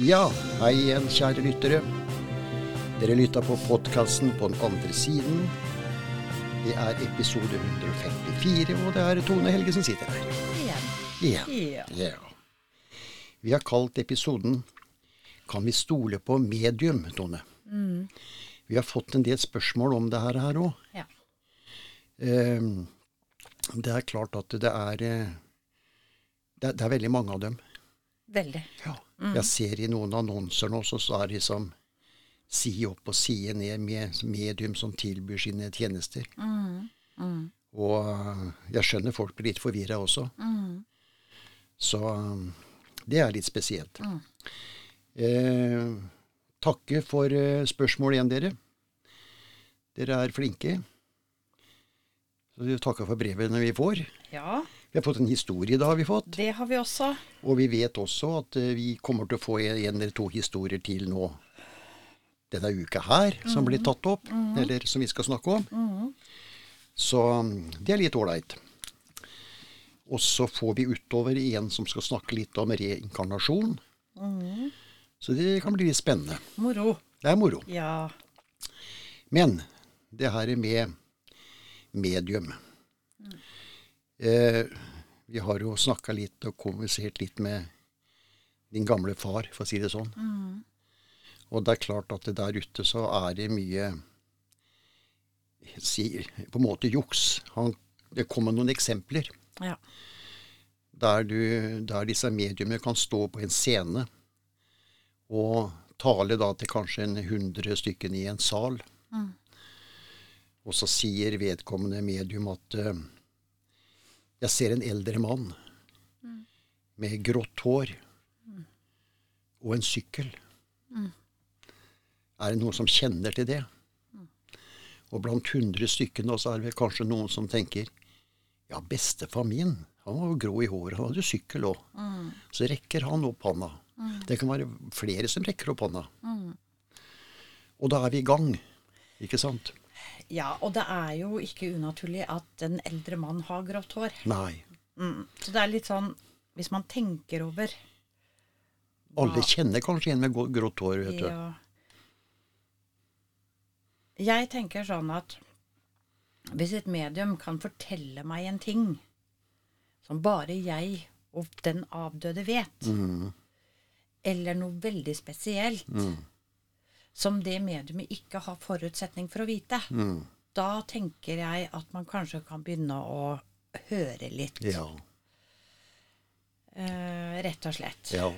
Ja, hei igjen, kjære lyttere. Dere lytta på podkasten på den andre siden. Det er episode 154, og det er Tone Helge som sitter her. Igjen. Ja. Ja. Vi har kalt episoden 'Kan vi stole på medium', Tone? Vi har fått en del spørsmål om det her her òg. ja. Det er klart at det er eh, Det er, det er veldig mange av dem. Veldig. Ja. Jeg ser i noen annonser nå, så står er det liksom side opp og side ned med medium som tilbyr sine tjenester. Og øh, jeg skjønner folk blir litt forvirra også. Så øh, det er litt spesielt. Eh, takke for spørsmålet spørsmål igjen, dere. Dere er flinke. Så vi takker for brevene vi får. Ja, Vi har fått en historie, da har vi fått. det har vi også. Og vi vet også at eh, vi kommer til å få en eller to historier til nå denne uka her, som blir tatt opp, eller som vi skal snakke om. Så mm, det er litt ålreit. Og så får vi utover en som skal snakke litt om reinkarnasjon. Så det kan bli litt spennende. Moro. Det er moro. Ja. Men det her med medium eh, Vi har jo snakka litt og konversert litt med din gamle far, for å si det sånn. Og det er klart at der ute så er det mye si, På en måte juks. Han, det kommer noen eksempler ja. der, du, der disse mediumene kan stå på en scene og tale da til kanskje en hundre stykker i en sal. Og så sier vedkommende medium at eh, jeg ser en eldre mann med grått hår og en sykkel. Er det noen som kjenner til det? Og blant hundre stykkene så er det kanskje noen som tenker ja, bestefar min, han var jo grå i håret, han hadde sykkel òg. Så rekker han opp hånda. Det kan være flere som rekker opp hånda. Og da er vi i gang, ikke sant? Ja, og det er jo ikke unaturlig at en eldre mann har grått hår. Nei. Mm. Så det er litt sånn Hvis man tenker over Alle kjenner kanskje en med grått hår, vet du. ja. Jeg tenker sånn at hvis et medium kan fortelle meg en ting som bare jeg og den avdøde vet, eller noe veldig spesielt som det mediumet ikke har forutsetning for å vite, da tenker jeg at man kanskje kan begynne å høre litt, Ja. eh, rett og slett. Ja.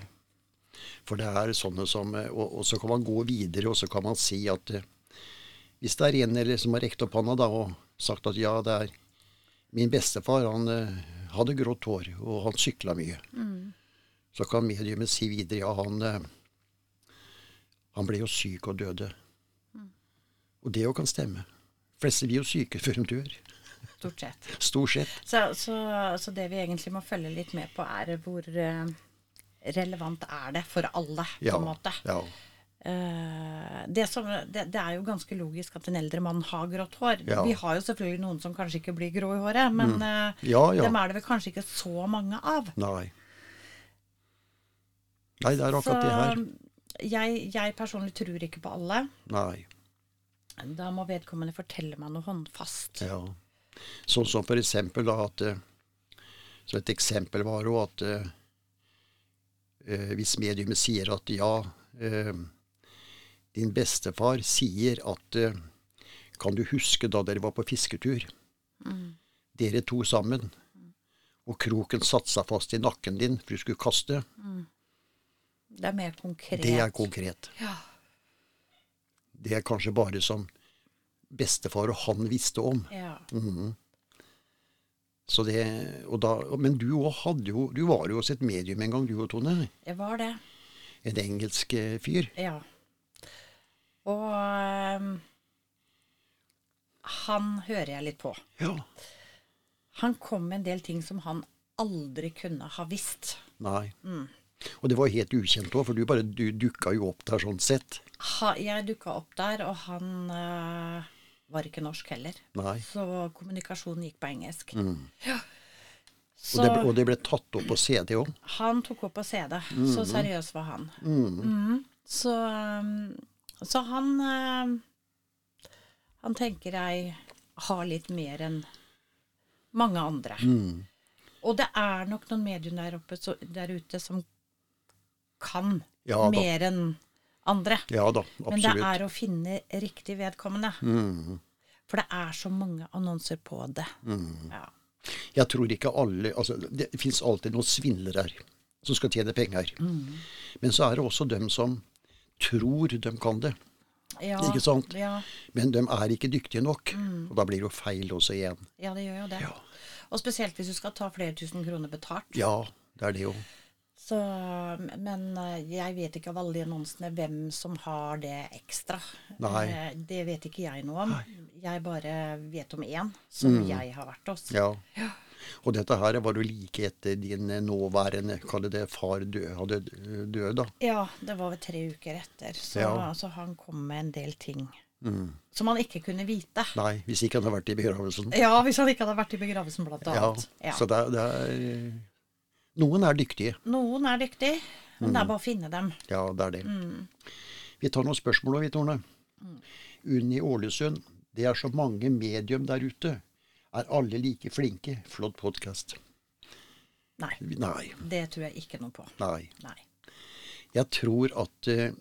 For det er sånne som eh, Og, og så kan man gå videre, og så kan man si at eh, hvis det er en eller som har rekt opp hånda da, og sagt at ja, det er Min bestefar han eh, hadde grått hår, og han sykla mye. Så kan mediumet si videre ja, han, han ble jo syk og døde. Og det jo kan stemme. Fleste blir jo syke før de dør. Stort sett. Stort sett. Så, så, så det vi egentlig må følge litt med på, er hvor eh, relevant er det for alle, på Ja. en måte. ja. Eh, det, som, det, det er jo ganske logisk at en eldre mann har grått hår. Ja. Mm. Vi har jo selvfølgelig noen som kanskje ikke blir grå i håret, men mm. Ja, ja. dem er det vel kanskje ikke så mange av. Nei. Nei, det er akkurat det her. Jeg, jeg personlig tror ikke på alle. Nei. Da må vedkommende fortelle meg noe håndfast. Ja. Sånn som for eksempel da at eh, Så et eksempel var jo at eh, eh, hvis mediumet sier at ja, eh, din bestefar sier at eh, Kan du huske da dere var på fisketur? Dere to sammen. Og kroken satte seg fast i nakken din for du skulle kaste. Det er mer konkret. Det er konkret. Ja. Det er kanskje bare som bestefar og han visste om. ja. Så det, og da, men du òg jo Du var jo hos et medium en gang, du og Tone. Jeg var det. En engelsk eh, fyr. Ja. Og um, han hører jeg litt på. Ja. Han kom med en del ting som han aldri kunne ha visst. Nei. Og det var helt ukjent òg, for du bare du dukka jo opp der sånn sett. Ha, jeg dukka opp der, og han eh, var ikke norsk heller. Nei. Så kommunikasjonen gikk på engelsk. Ja. Så Og det, ble- og det ble tatt opp på CD òg. han tok opp på CD. Så seriøs var han. Mhm. Så, um, så han um, Han tenker jeg har litt mer enn mange andre. Og det er nok noen medier der, oppe, så, der ute som kan Ja mer enn andre. Ja da, Men det er å finne riktig vedkommende. Mm. For det er så mange annonser på det. Mm. Ja. Jeg tror ikke alle altså, Det fins alltid noen svindlere som skal tjene penger. Mm. Men så er det også dem som tror de kan det. Ja, Ikke sant? Ja, Men de er ikke dyktige nok. Og da blir det jo feil også igjen. ja, det gjør jo det. Ja. Og spesielt hvis du skal ta flere tusen kroner betalt. Ja, det er det jo. Så, men eh, jeg vet ikke av alle de annonsene hvem som har det ekstra. Nei. Eh, Det vet ikke jeg noe om. Jeg bare vet om én som jeg har vært hos. Ja. Ja. Og dette her var jo like etter din eh, nåværende Kall det far død, hadde død, da. Ja, det var vel tre uker etter. Så, Ja. altså, han kom med en del ting som han ikke kunne vite. Nei, hvis ikke han hadde vært i begravelsen. Ja, hvis han ikke hadde vært i begravelsen, blant Ja, annet. Ja. Så det, er- det er Noen er dyktige. Noen er dyktige, men Mm. det er bare å finne dem. Ja, det er det. Mm. Vi tar noen spørsmål vi, Torne. Unni Ålesund. Det er så mange medium der ute. Er alle like flinke? Flott podkast. Nei, Nei. det tror jeg ikke noe på. Nei. Nei. Jeg tror at uh,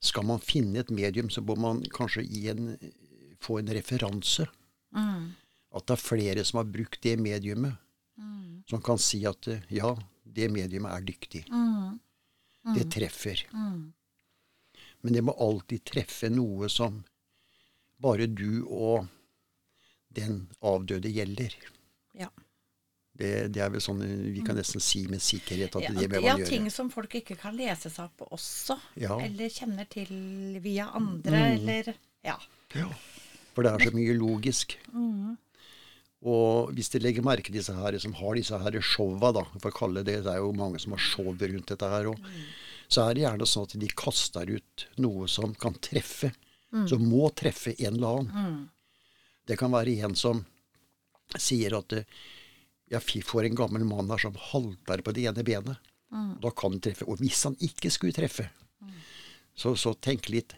skal man finne et medium, så må man kanskje en, få en referanse. Mm. At det er flere som har brukt det mediumet, Mm. Som kan si at eh, ja, det mediumet er dyktig. Mm. Det treffer. Mm. Men det må alltid treffe noe som bare du og den avdøde gjelder. Ja. Det, det er vel sånn eh, vi kan nesten si med sikkerhet at Ja, det bør ja, man Ja, ting som folk ikke kan lese seg opp på også. Ja. Eller kjenner til via andre, Mm. eller Ja. Ja. For det er så mye logisk. Mm. Og hvis de legger merke til disse her som har disse her showa, da, for å kalle det Det er jo mange som har show rundt dette her òg. Så er det gjerne sånn at de kaster ut noe som kan treffe. Som må treffe en eller annen. Det kan være en som sier at ja, jeg får en gammel mann her som halter på det ene benet. Da kan han treffe. Og hvis han ikke skulle treffe, så, så tenk litt.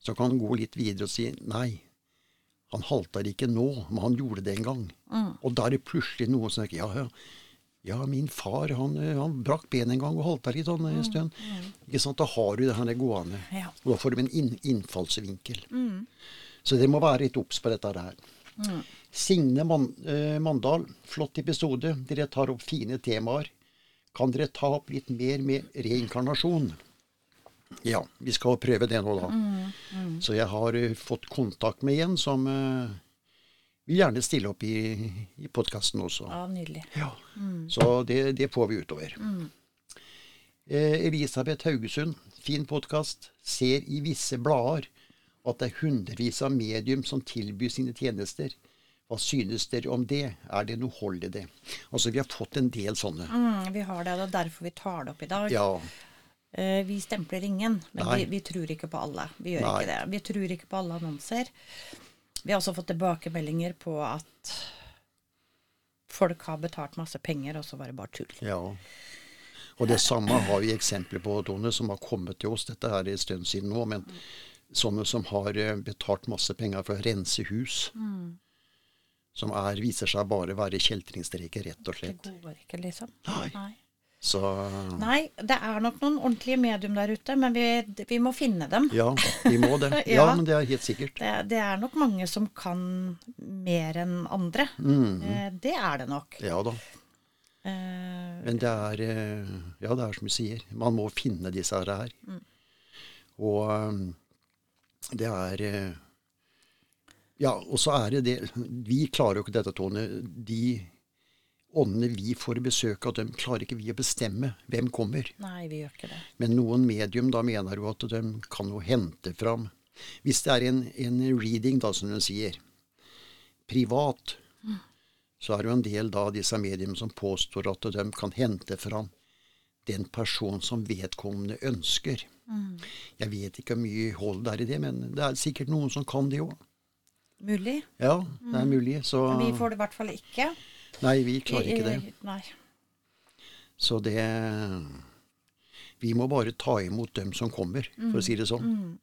Så kan han gå litt videre og si nei, han halter ikke nå, men han gjorde det en gang. Og da er det plutselig noen som tenker ja, ja, ja, min far han, eh, han brakk benet en gang og halta litt sånn en stund. Ikke sant? Da har du det her gående. Ja. Og da får du en inn, innfallsvinkel. Så det må være litt obs på dette her. Signe Man, uh, Mandal, flott episode. Dere tar opp fine temaer. Kan dere ta opp litt mer med reinkarnasjon? Ja, vi skal prøve det nå, da. Så jeg har uh, fått kontakt med en som uh, vil gjerne stille opp i, i podkasten også. ja, nydelig. Ja. Så det, det får vi utover. Eh, Elisabeth Haugesund, fin podkast. Ser i visse blader at det er hundrevis av medium som tilbyr sine tjenester. Hva synes dere om det? Er det noe hold i det? Altså, vi har fått en del sånne. Mm, vi har det, og det er derfor vi tar det opp i dag. Ja. Eh, vi stempler ingen, men vi, vi tror ikke på alle. Vi gjør Nei. ikke det. Vi tror ikke på alle annonser. Vi har også fått tilbakemeldinger på at folk har betalt masse penger, og så var det bare tull. ja. Og det samme har vi eksempler på, Tone, som har kommet til oss. Dette er en stund siden nå. Men sånne som har eh, betalt masse penger for å rense hus. Som er, viser seg bare være kjeltringstreker, rett og slett. Det går ikke, liksom. Nei. Nei. Så Nei, det er nok noen ordentlige medium der ute, men vi, vi må finne dem. ja, vi må det. Ja. Ja, men det er helt sikkert. Det, det er nok mange som kan mer enn andre. Eh, det er det nok. Ja da. Eh, Men det er eh, Ja, det er som du sier. Man må finne disse her. Og eh, det er Ja, og så er det det Vi klarer jo ikke dette, Tone. De åndene vi får besøk av, dem klarer ikke vi å bestemme hvem kommer. nei, vi gjør ikke det. Men noen medium da mener jo at de kan jo hente fram Hvis det er en, en reading, da, som de sier, privat, så er det jo en del da av disse medium som påstår at de kan hente fram den person som vedkommende ønsker. Jeg vet ikke hvor mye hold det er i det, men det er sikkert noen som kan det òg. Mulig. Ja, det er mulig. Så Vi får det i hvert fall ikke. Nei, vi klarer ikke det. Nei. Så det Vi må bare ta imot dem som kommer, for å si det sånn.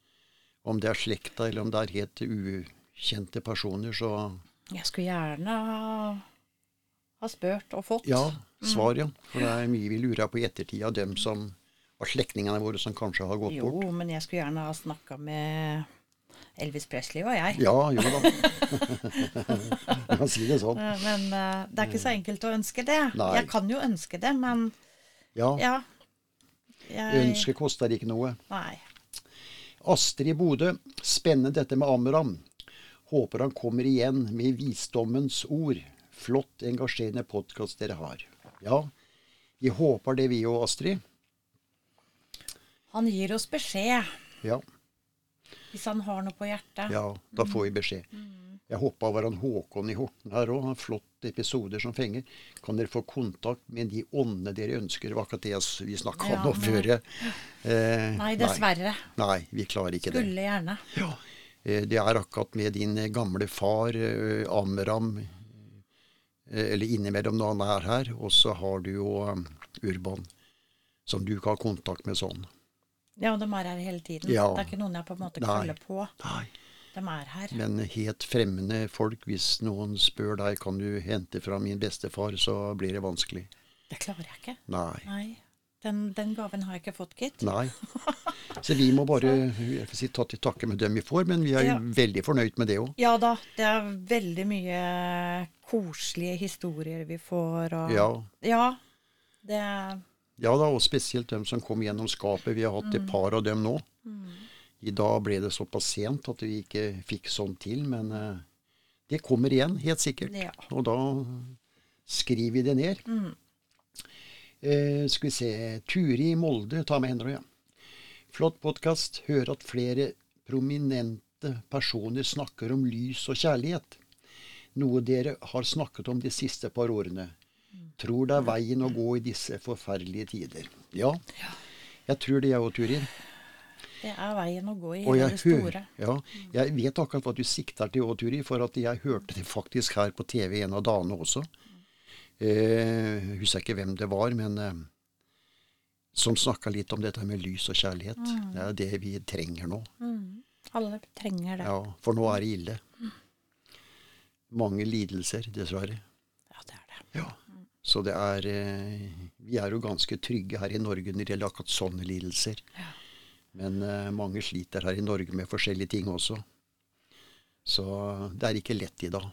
Om det er slekta, eller om det er helt ukjente personer, så Jeg skulle gjerne ha, ha spurt og fått. ja, svar, ja. For det er mye vi lurer på i ettertid av dem som av slektningene våre som kanskje har gått Jo, bort. men jeg skulle gjerne ha snakka med Elvis Presley og jeg. Ja, jo da. Man kan si det sånn. Eh, Men uh, det er ikke så enkelt å ønske det. Nei. Jeg kan jo ønske det, men Ja, ja. Jeg, ønske koster ikke noe. Nei. Astrid Bodø, spennende dette med Amram. Håper han kommer igjen med visdommens ord. Flott, engasjerende podkast dere har. Ja, vi håper det vi òg, Astrid. Han gir oss beskjed Ja, hvis han har noe på hjertet. ja, da får vi beskjed. Jeg hoppa over han Håkon i Horten her òg. Flotte episoder som fenger. Kan dere få kontakt med de åndene dere ønsker? Det var akkurat det vi snakka Ja, om nå før. Eh, Nei, dessverre. Nei, vi klarer ikke det. Skulle gjerne. Ja, eh, det er akkurat med din eh, gamle far, eh, Amram, eller innimellom når han er her, og så har du jo Urban, som du ikke har kontakt med sånn. Ja, og de er her hele tiden. Ja. Det er ikke noen jeg på en måte kaller på. Nei. De er her. Men helt fremmede folk, hvis noen spør deg kan du hente fra min bestefar, så blir det vanskelig. Det klarer jeg ikke. Nei. Nei. Den, den gaven har jeg ikke fått, gitt. Nei. Så vi må bare jeg får si, ta til takke med dem vi får, men vi er Ja. veldig fornøyd med det òg. Ja da, det er veldig mye koselige historier vi får. Og, Ja. ja. Det er Ja da, og spesielt dem som kom gjennom skapet. Vi har hatt et par av dem nå. I dag ble det såpass sent at vi ikke fikk sånn til, men uh, det kommer igjen, helt sikkert. Ja. Og da skriver vi det ned. Eh, skal vi se Turi i Molde, tar med hendene ja. Flott podkast. Hører at flere prominente personer snakker om lys og kjærlighet. Noe dere har snakket om de siste par årene. Tror det er veien å gå i disse forferdelige tider. Ja, jeg tror det, jeg òg, Turid. Det er veien å gå i Og det store. ja, jeg vet akkurat hva du sikter til òg, Turid, for at jeg hørte det faktisk her på TV en av dagene også. Eh, husker ikke hvem det var, men eh, som snakka litt om dette med lys og kjærlighet. Det er det vi trenger nå. Alle trenger det. Ja, Ja, For nå er det ille. Mange lidelser, dessverre. Ja, det er det. Ja. Så det er eh, Vi er jo ganske trygge her i Norge når det gjelder akkurat sånne lidelser. Ja. Men eh, mange sliter her i Norge med forskjellige ting også. Så det er ikke lett i dag.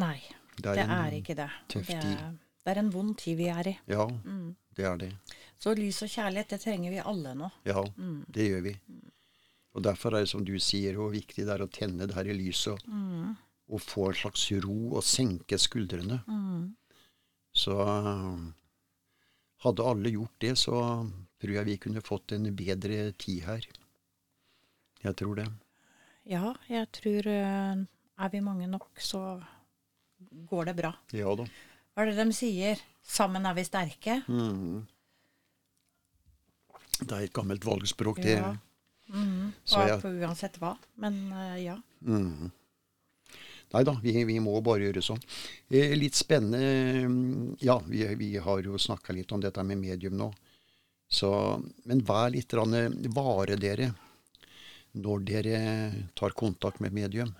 Nei, Det er det er ikke det. tøff det, tid. er, det er en vond tid vi er i. Ja, det er det. Så lys og kjærlighet, det trenger vi alle nå. Ja, det gjør vi. Og derfor er det som du sier, hvor viktig det er å tenne det her i lyset. Og få en slags ro og senke skuldrene. Så eh, hadde alle gjort det, så tror jeg vi kunne fått en bedre tid her. Jeg tror det. Ja, jeg tror eh, er vi mange nok, så går det bra. Ja da. Hva er det de sier? Sammen er vi sterke. Mm. Det er et gammelt valgspråk, det. Ja. Mm, Så jeg- uansett hva. Men eh, ja. Mm. Nei da, vi, vi må bare gjøre sånn. Eh, litt spennende mm, Ja, vi, vi har jo snakka litt om dette med medium nå. Så, men vær litt vare dere når dere tar kontakt med medium.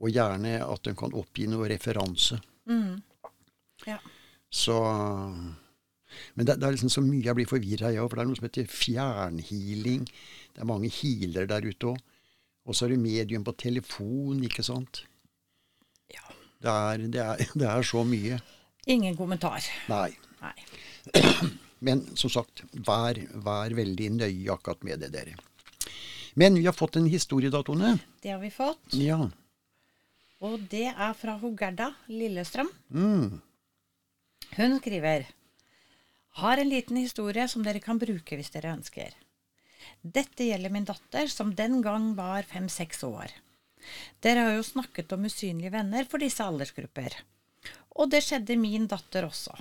Og gjerne at de kan oppgi noe referanse. Mm. Ja. Så Men det, det er liksom så mye jeg blir forvirra av. For det er noe som heter fjernhealing. Det er mange healere der ute òg. Og så er det medium på telefon, ikke sant. Det er, det er, det er så mye. Ingen kommentar. Nei. Nei. Men som sagt, vær, vær veldig nøye akkurat med det, dere. Men vi har fått en historie. Det har vi fått. Ja. Og det er fra Gerda Lillestrøm. Mm. Hun skriver Har en liten historie som dere kan bruke hvis dere ønsker. Dette gjelder min datter, som den gang var fem-seks år. Dere har jo snakket om usynlige venner for disse aldersgrupper. Og det skjedde min datter også.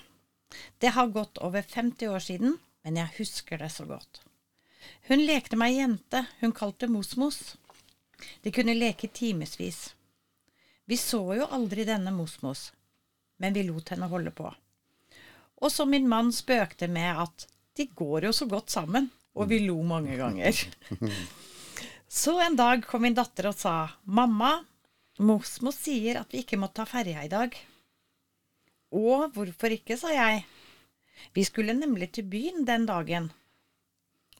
Det har gått over 50 år siden, men jeg husker det så godt. Hun lekte meg jente hun kalte Mosmos. De kunne leke timevis. Vi så jo aldri denne Mosmos, men vi lot henne holde på. Og som min mann spøkte med at de går jo så godt sammen, og vi lo mange ganger. Så en dag kom min datter og sa, 'Mamma, Mosmo sier at vi ikke må ta ferja i dag.' 'Å, hvorfor ikke', sa jeg. Vi skulle nemlig til byen den dagen.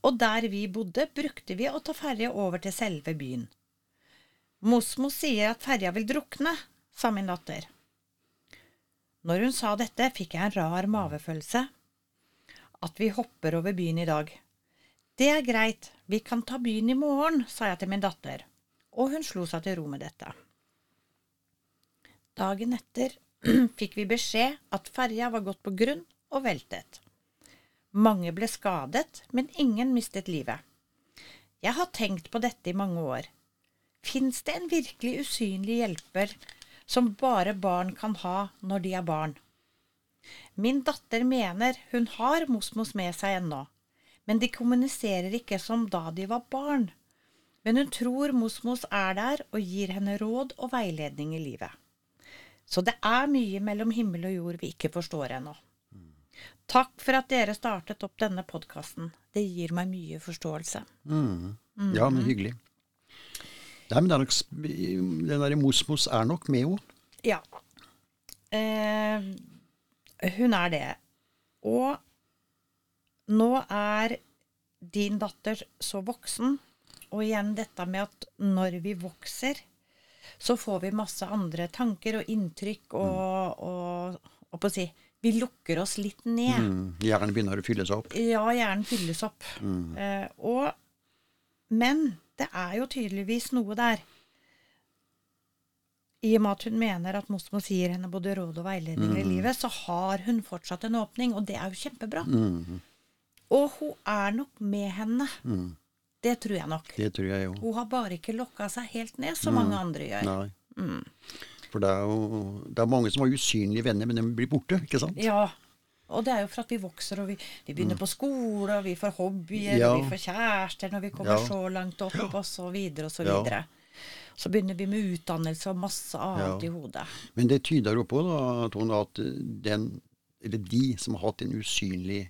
Og der vi bodde, brukte vi å ta ferje over til selve byen. Mosmo sier at ferja vil drukne, sa min datter. Når hun sa dette, fikk jeg en rar mavefølelse. At vi hopper over byen i dag. Det er greit, vi kan ta byen i morgen, sa jeg til min datter, og hun slo seg til ro med dette. Dagen etter fikk vi beskjed at ferja var gått på grunn og veltet. Mange ble skadet, men ingen mistet livet. Jeg har tenkt på dette i mange år. Fins det en virkelig usynlig hjelper som bare barn kan ha når de er barn? Min datter mener hun har Mosmos med seg ennå, men de kommuniserer ikke som da de var barn. Men hun tror Mosmos er der og gir henne råd og veiledning i livet. Så det er mye mellom himmel og jord vi ikke forstår ennå. Takk for at dere startet opp denne podkasten. Det gir meg mye forståelse. Mm. Ja, men hyggelig. Nei, men det er nok, den der Mosmos er nok med henne. Ja. Eh, hun er det. Og nå er din datter så voksen, og igjen dette med at når vi vokser, så får vi masse andre tanker og inntrykk og, og, og på å si Vi lukker oss litt ned. Mm. Hjernen begynner å fylle seg opp. Ja, hjernen fylles opp. Eh, og, men det er jo tydeligvis noe der. I og med at hun mener at Mosmo sier henne både råd og veiledning i livet, så har hun fortsatt en åpning, og det er jo kjempebra. Mm. Og hun er nok med henne. Mm. Det tror jeg nok. Det tror jeg jo. Hun har bare ikke lokka seg helt ned, som mange andre gjør. Mm. For det er jo det er mange som har usynlige venner, men de blir borte, ikke sant? Ja. Og det er jo for at vi vokser, og vi, vi begynner på skole, og vi får hobbyer, Mm. Ja. og vi får kjærester når vi kommer Ja. så langt opp, og så videre og så videre. Så begynner vi med utdannelse og masse annet i hodet. Men det tyder jo på da, Tone, at den, eller de som har hatt en usynlig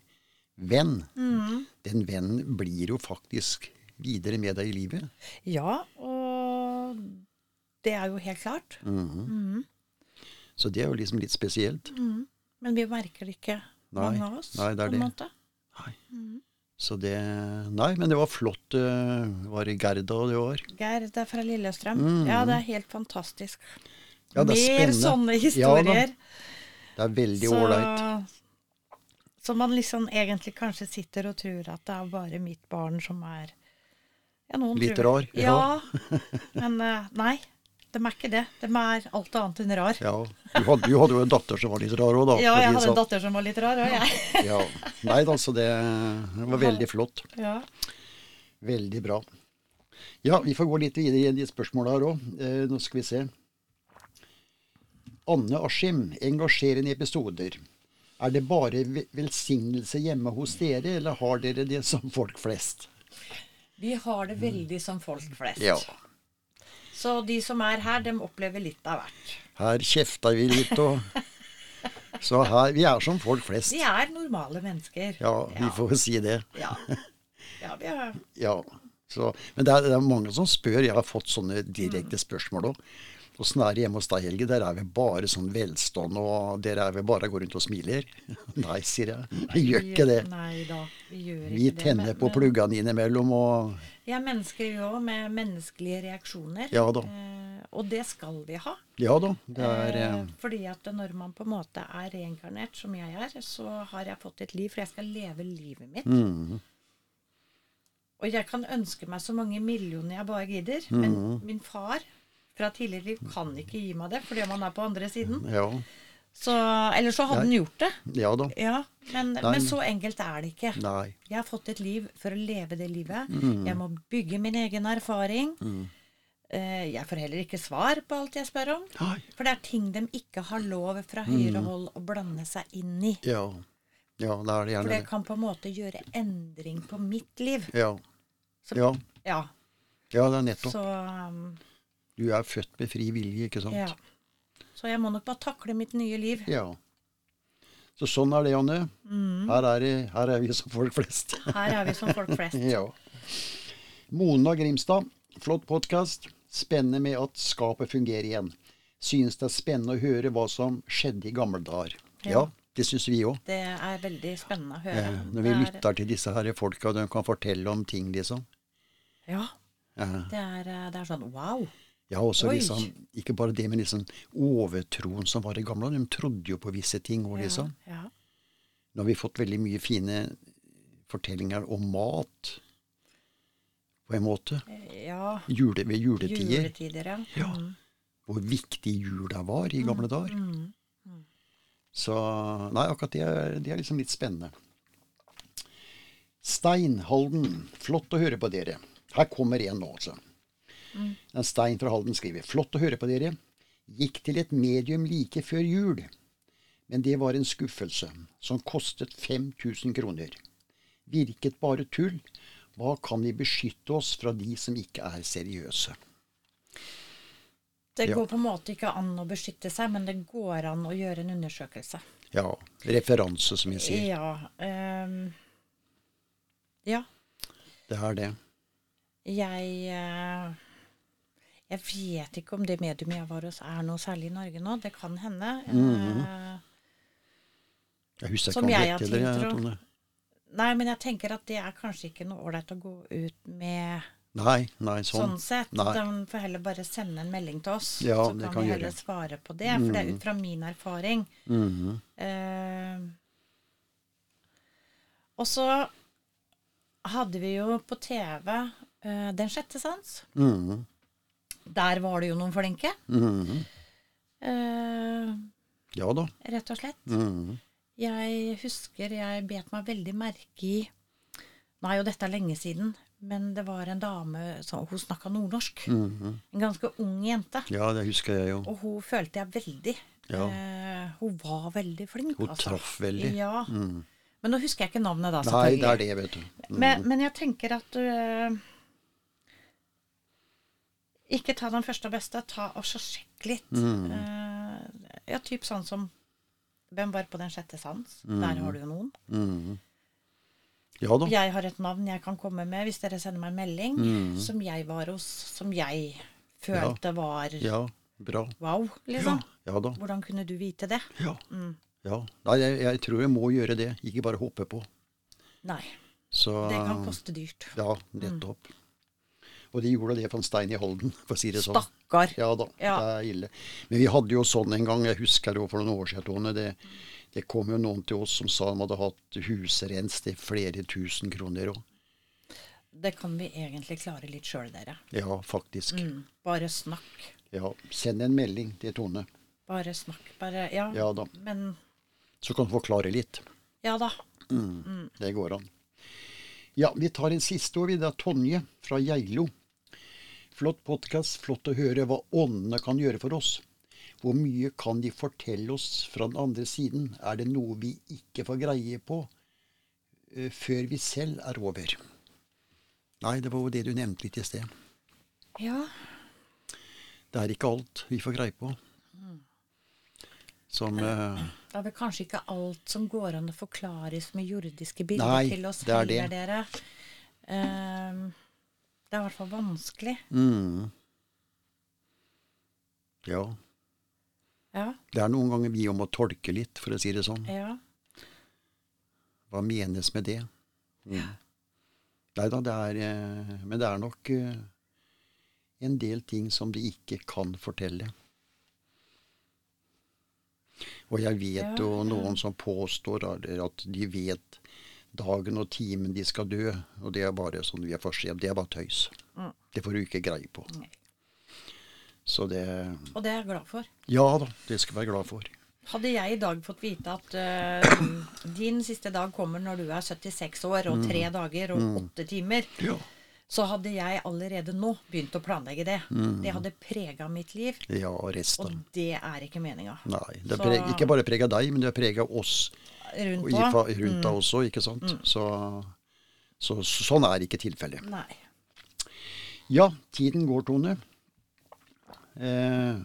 venn, Mm. den vennen blir jo faktisk videre med deg i livet. Ja, og det er jo helt klart. Mhm. mm. Så det er jo liksom litt spesielt. Mhm. Men vi merker det ikke, Nei. mange av oss. Nei, det er på en det. måte. Nei. Så det Nei, men det var flott. eh, Var det Gerda det var? Gerda er fra Lillestrøm. Mhm. Ja, det er helt fantastisk. Ja, det er Mer sånne Ja historier. Det er veldig ålreit. Så man liksom egentlig kanskje sitter og tror at det er bare mitt barn som er ja, noen Litt tror- rar, Ja. men eh, nei. De er ikke det. De er alt annet enn rar. Ja. Du hadde, jo en datter som var litt rar òg, da. Ja, jeg hadde en sånn. datter som var litt rar òg, jeg. Ja. Nei da, så det, det var veldig flott. Ja. Veldig bra. Ja, vi får gå litt videre i de spørsmåla her òg. Eh, nå skal vi se. Anne Askim, engasjerende episoder. Er det bare velsignelse hjemme hos dere, eller har dere det som folk flest? Vi har det veldig som folk flest. Ja. Så de som er her, de opplever litt av hvert. Her kjefter vi litt og Så her Vi er som folk flest. Vi er normale mennesker. Ja, vi får si det. Ja, ja vi er Ja. Så, men det er, det er mange som spør. Jeg har fått sånne direkte spørsmål òg. Åssen er det hjemme hos deg, Helge? Der er vi bare sånn velstående, og dere er vel bare går rundt og smiler? Nei, sier jeg. Vi gjør ikke det. Nei da, vi gjør ikke det. Vi det. tenner men- på men pluggene innimellom, og Vi er mennesker vi òg, med menneskelige reaksjoner. Ja da. Eh, og det skal vi ha. ja da. Det er Eh, eh, fordi at når man på en måte er reinkarnert, som jeg er, så har jeg fått et liv, for jeg skal leve livet mitt. mm, Og jeg kan ønske meg så mange millioner jeg bare gidder, men Mhm. min far fra tidligere liv kan ikke gi meg det, fordi man er på andre siden. Ja. Så, eller så hadde den gjort det. Ja da. Ja, men, men så enkelt er det ikke. Nei. Jeg har fått et liv for å leve det livet. Mm. Jeg må bygge min egen erfaring. Mm. Jeg får heller ikke svar på alt jeg spør om. Nei. For det er ting de ikke har lov fra høyre hold å blande seg inn i. Ja. Ja, det er det For gjerne det det. kan på en måte gjøre endring på mitt liv. Ja. Så, Ja. ja. ja, det er nettopp. Så um, Du er født med fri vilje, ikke sant? ja. Så jeg må nok bare takle mitt nye liv. Ja. Så sånn er det, Janne. Mm. Her, er, det- her er vi som folk flest. Her er vi som folk flest. ja. Mona Grimstad, flott podkast. Spennende med at skapet fungerer igjen. Synes det er spennende å høre hva som skjedde i gamle dager. Ja, Ja. det syns vi òg. Det er veldig spennende å høre. Eh, når vi er- lytter til disse her folka, de kan fortelle om ting, liksom. Ja. Eh, Det er, eh, det er sånn wow. Ja, også liksom, ikke bare det, men liksom overtroen som var i gamle. De trodde jo på visse ting òg, liksom. Ja. Nå har vi fått veldig mye fine fortellinger om mat, på en måte. ja. Jule, ved juletider. Juletider, ja. Ja. Mm. Hvor viktig jula var i gamle dager. Mm. Så Nei, akkurat det er, det er liksom litt spennende. Steinhalden. Flott å høre på dere. Her kommer en nå, altså. En Stein fra Halden skriver Flott å høre på dere. Gikk til et medium like før jul. Men det var en skuffelse, som kostet 5000 kroner. Virket bare tull. Hva kan vi beskytte oss fra de som ikke er seriøse? Det Ja. går på en måte ikke an å beskytte seg, men det går an å gjøre en undersøkelse. Ja, referanse, som jeg sier. Ja. Um, ja. Det er det. Jeg eh, Jeg vet ikke om det mediumet jeg var hos, er noe særlig i Norge nå. Det kan hende. Eh, Jeg husker ikke om jeg det har heller, nei, men jeg tenker at det er kanskje ikke noe ålreit å gå ut med Nei, nei, sånn. sånn sett. Nei. De får heller bare sende en melding til oss, Ja, så kan, kan vi gjøre. heller svare på det. For det er ut fra min erfaring. Mhm. Eh, og så hadde vi jo på TV eh, Den sjette sans. Mhm. Der var det jo noen flinke. Mhm. Eh, Ja da. rett og slett. Mhm. Jeg husker jeg bet meg veldig merke i Nei, er jo dette lenge siden, men det var en dame som Hun snakka nordnorsk. Mhm. En ganske ung jente. Ja, det husker jeg jo. Og hun følte jeg veldig. Ja. Eh, hun var veldig flink. Hun altså. traff veldig. Ja. Mhm. Men nå husker jeg ikke navnet, da. Nei, det er det, vet du. Mhm. Men, men jeg tenker at øh, Ikke ta den første og beste. Ta og så sjekk litt. Mm. Uh, ja, typ sånn som Hvem var på Den sjette sans? Mm. Der har du jo noen. Mm. Ja da. Jeg har et navn jeg kan komme med hvis dere sender meg en melding. Mm. Som jeg var hos, som jeg følte var Ja, bra. wow, liksom. Ja da. Hvordan kunne du vite det? Ja. Mm. ja. Nei, jeg, jeg tror jeg må gjøre det. Ikke bare håpe på. Nei. Så Det kan koste dyrt. Ja, nettopp. Og de gjorde det for en stein i Holden, for å si det sånn. Stakkar. Ja da, Ja. det er ille. Men vi hadde jo sånn en gang, jeg husker det for noen år siden, Tone. Det, det kom jo noen til oss som sa de hadde hatt husrens til flere tusen kroner òg. Det kan vi egentlig klare litt sjøl, dere. Ja, faktisk. Mm. Bare snakk. Ja, Send en melding til Tone, Bare snakk. Bare Ja. Ja da. Men så kan du forklare litt. ja da. Det går an. Ja, vi tar en siste år. Det er Tonje fra Geilo. Flott podkast. Flott å høre hva åndene kan gjøre for oss. Hvor mye kan de fortelle oss fra den andre siden? Er det noe vi ikke får greie på eh, før vi selv er over? Nei, det var jo det du nevnte litt i sted. Ja. Det er ikke alt vi får greie på. Som eh, Det er vel kanskje ikke alt som går an å forklares med jordiske bilder Nei, til oss er heller, dere. Ehm, det er i hvert fall vanskelig. mm, Ja. Ja. Det er noen ganger vi om å tolke litt, for å si det sånn. Ja. Hva menes med det? Mm. Nei da, det er eh, Men det er nok eh, en del ting som de ikke kan fortelle. Og jeg vet jo ja. noen som påstår at de vet dagen og timen de skal dø, og det er bare sånn vi er for sent. Det er bare tøys. Mm. Det får du ikke greie på. Nei. Så det Og det er jeg glad for. Ja da, det skal jeg være glad for. Hadde jeg i dag fått vite at uh, din siste dag kommer når du er 76 år og tre dager og åtte timer, Ja. så hadde jeg allerede nå begynt å planlegge det. Det hadde prega mitt liv, Ja, og det er ikke meninga. Nei. Det er ikke bare prega deg, men det har prega oss Rundt og IFA rundt deg også, ikke sant? Så, så sånn er ikke tilfellet. Nei. Ja, tiden går, Tone. Eh,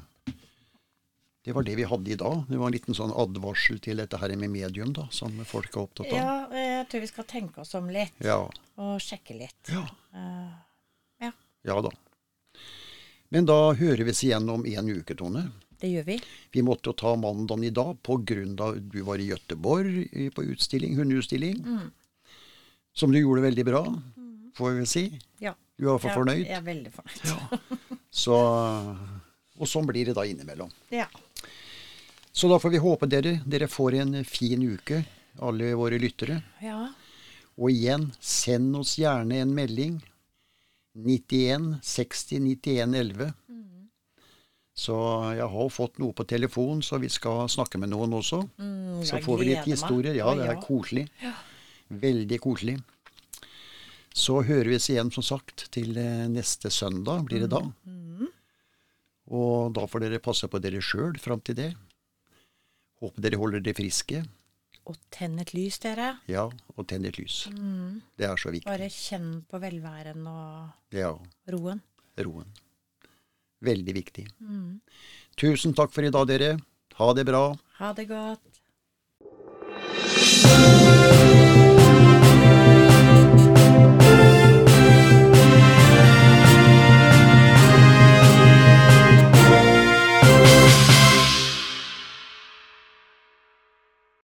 Det var det vi hadde i dag. Det var en liten sånn advarsel til dette her med medium, da, som folk er opptatt av. Ja, jeg tror vi skal tenke oss om litt. Ja. Og sjekke litt. Ja. Uh, ja, ja da. Men da hører vi oss igjen om en uke, Tone. Det gjør vi. Vi måtte jo ta mandagen i dag av du var i Gøteborg på utstilling, hundeutstilling. Som du gjorde veldig bra, får vi vel si. Ja. Du er iallfall Ja, fornøyd. Jeg er veldig fornøyd. Så, og sånn blir det da innimellom. Ja. Så da får vi håpe dere, dere får en fin uke, alle våre lyttere. ja. Og igjen, send oss gjerne en melding. 91 60 91 11. Så jeg har fått noe på telefon, så vi skal snakke med noen også. Mm, Så får vi litt historier. Ja, det er koselig. Veldig koselig. Så hører vi oss igjen, som sagt, til eh, neste søndag, blir det da. Mm. Og da får dere passe på dere sjøl fram til det. Håper dere holder dere friske. Og tenn et lys, dere. Ja, og tenn et lys. Det er så viktig. Bare kjenn på velværen og Ja, roen. roen. Veldig viktig. Tusen takk for i dag, dere. Ha det bra. Ha det godt.